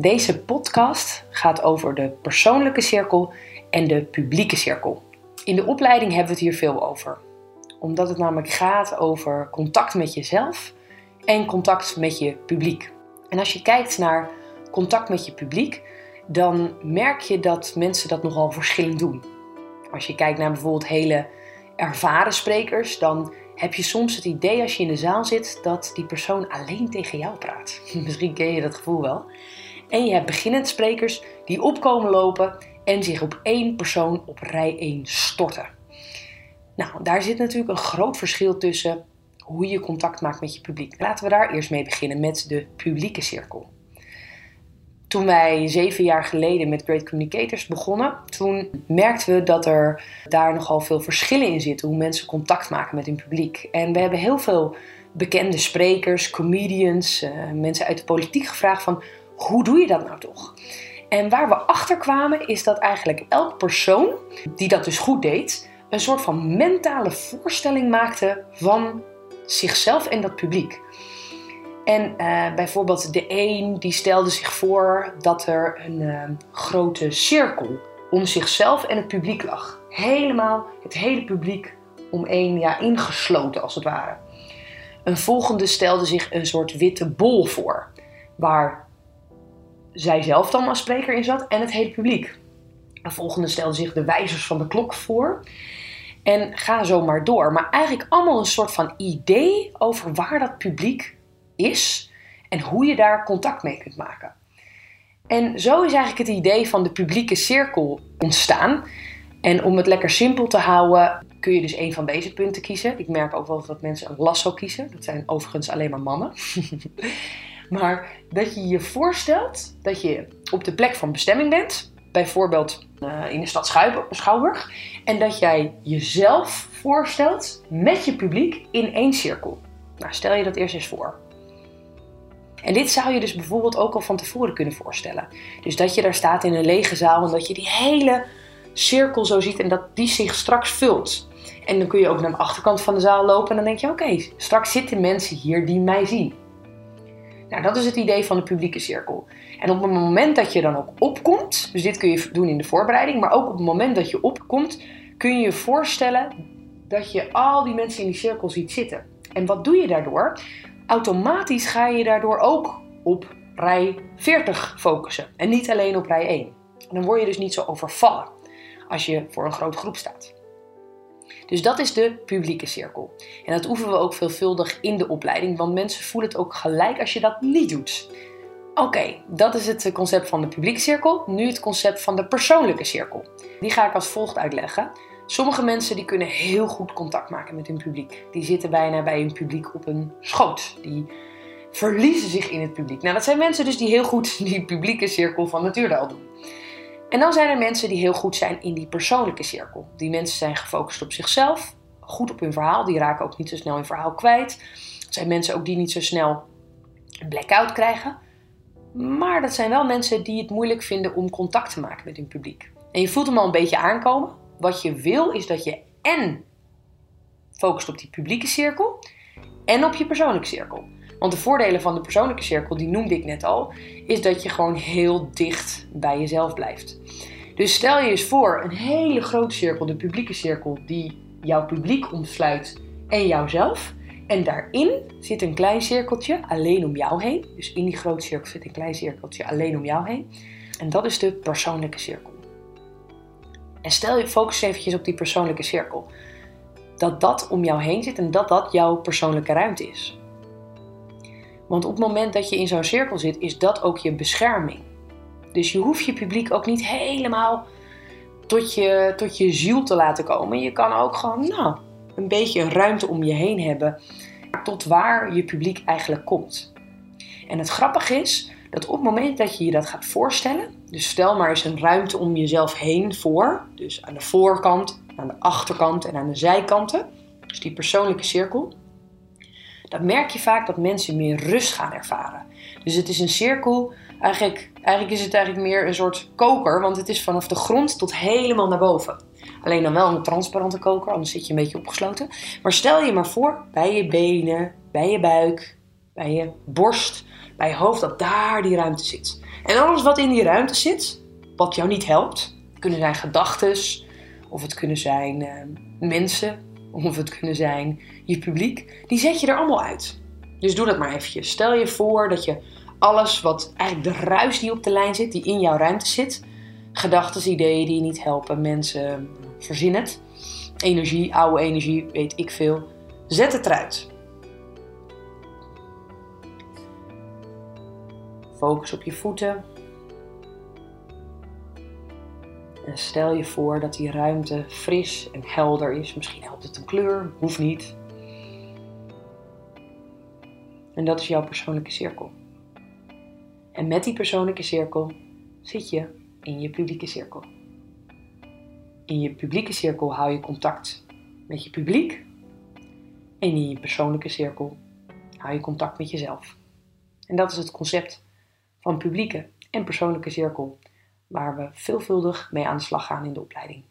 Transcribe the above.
Deze podcast gaat over de persoonlijke cirkel en de publieke cirkel. In de opleiding hebben we het hier veel over, omdat het namelijk gaat over contact met jezelf en contact met je publiek. En als je kijkt naar contact met je publiek, dan merk je dat mensen dat nogal verschillend doen. Als je kijkt naar bijvoorbeeld hele ervaren sprekers, dan heb je soms het idee als je in de zaal zit dat die persoon alleen tegen jou praat. Misschien ken je dat gevoel wel. En je hebt beginnend sprekers die opkomen lopen en zich op één persoon op rij 1 storten. Nou, daar zit natuurlijk een groot verschil tussen hoe je contact maakt met je publiek. Laten we daar eerst mee beginnen met de publieke cirkel. Toen wij zeven jaar geleden met Great Communicators begonnen, toen merkten we dat er daar nogal veel verschillen in zitten hoe mensen contact maken met hun publiek. En we hebben heel veel bekende sprekers, comedians, uh, mensen uit de politiek gevraagd van hoe doe je dat nou toch? En waar we achter kwamen is dat eigenlijk elk persoon die dat dus goed deed, een soort van mentale voorstelling maakte van zichzelf en dat publiek. En uh, bijvoorbeeld de een die stelde zich voor dat er een uh, grote cirkel om zichzelf en het publiek lag. Helemaal het hele publiek om één ja, ingesloten als het ware. Een volgende stelde zich een soort witte bol voor, waar zij zelf dan als spreker in zat en het hele publiek. Een volgende stelde zich de wijzers van de klok voor. En ga zo maar door. Maar eigenlijk allemaal een soort van idee over waar dat publiek is en hoe je daar contact mee kunt maken. En zo is eigenlijk het idee van de publieke cirkel ontstaan. En om het lekker simpel te houden, kun je dus een van deze punten kiezen. Ik merk ook wel dat mensen een lasso kiezen. Dat zijn overigens alleen maar mannen. maar dat je je voorstelt dat je op de plek van bestemming bent. Bijvoorbeeld uh, in de stad Schouwburg. En dat jij jezelf voorstelt met je publiek in één cirkel. Nou, stel je dat eerst eens voor. En dit zou je dus bijvoorbeeld ook al van tevoren kunnen voorstellen. Dus dat je daar staat in een lege zaal en dat je die hele cirkel zo ziet en dat die zich straks vult. En dan kun je ook naar de achterkant van de zaal lopen en dan denk je: oké, straks zitten mensen hier die mij zien. Nou, dat is het idee van de publieke cirkel. En op het moment dat je dan ook opkomt, dus dit kun je doen in de voorbereiding, maar ook op het moment dat je opkomt, kun je je voorstellen dat je al die mensen in die cirkel ziet zitten. En wat doe je daardoor? automatisch ga je daardoor ook op rij 40 focussen en niet alleen op rij 1. dan word je dus niet zo overvallen als je voor een grote groep staat. Dus dat is de publieke cirkel. En dat oefenen we ook veelvuldig in de opleiding, want mensen voelen het ook gelijk als je dat niet doet. Oké, dat is het concept van de publieke cirkel. Nu het concept van de persoonlijke cirkel. Die ga ik als volgt uitleggen. Sommige mensen die kunnen heel goed contact maken met hun publiek. Die zitten bijna bij hun publiek op een schoot. Die verliezen zich in het publiek. Nou, dat zijn mensen dus die heel goed die publieke cirkel van al doen. En dan zijn er mensen die heel goed zijn in die persoonlijke cirkel. Die mensen zijn gefocust op zichzelf, goed op hun verhaal. Die raken ook niet zo snel hun verhaal kwijt. Dat zijn mensen ook die niet zo snel een blackout krijgen. Maar dat zijn wel mensen die het moeilijk vinden om contact te maken met hun publiek. En je voelt hem al een beetje aankomen. Wat je wil is dat je en focust op die publieke cirkel en op je persoonlijke cirkel. Want de voordelen van de persoonlijke cirkel, die noemde ik net al, is dat je gewoon heel dicht bij jezelf blijft. Dus stel je eens voor een hele grote cirkel, de publieke cirkel, die jouw publiek omsluit en jouzelf. En daarin zit een klein cirkeltje alleen om jou heen. Dus in die grote cirkel zit een klein cirkeltje alleen om jou heen. En dat is de persoonlijke cirkel. En stel je focus eventjes op die persoonlijke cirkel. Dat dat om jou heen zit en dat dat jouw persoonlijke ruimte is. Want op het moment dat je in zo'n cirkel zit, is dat ook je bescherming. Dus je hoeft je publiek ook niet helemaal tot je, tot je ziel te laten komen. Je kan ook gewoon nou, een beetje ruimte om je heen hebben tot waar je publiek eigenlijk komt. En het grappige is dat op het moment dat je je dat gaat voorstellen, dus stel maar eens een ruimte om jezelf heen voor, dus aan de voorkant, aan de achterkant en aan de zijkanten, dus die persoonlijke cirkel, dan merk je vaak dat mensen meer rust gaan ervaren. Dus het is een cirkel, eigenlijk, eigenlijk is het eigenlijk meer een soort koker, want het is vanaf de grond tot helemaal naar boven. Alleen dan wel een transparante koker, anders zit je een beetje opgesloten. Maar stel je maar voor, bij je benen, bij je buik, bij je borst, bij je hoofd dat daar die ruimte zit. En alles wat in die ruimte zit, wat jou niet helpt, kunnen zijn gedachten, of het kunnen zijn uh, mensen, of het kunnen zijn je publiek, die zet je er allemaal uit. Dus doe dat maar eventjes. Stel je voor dat je alles wat eigenlijk de ruis die op de lijn zit, die in jouw ruimte zit, gedachten, ideeën die je niet helpen, mensen, verzin het. Energie, oude energie, weet ik veel. Zet het eruit. Focus op je voeten. En stel je voor dat die ruimte fris en helder is. Misschien helpt het een kleur, hoeft niet. En dat is jouw persoonlijke cirkel. En met die persoonlijke cirkel zit je in je publieke cirkel. In je publieke cirkel hou je contact met je publiek. En in je persoonlijke cirkel hou je contact met jezelf. En dat is het concept van publieke en persoonlijke cirkel, waar we veelvuldig mee aan de slag gaan in de opleiding.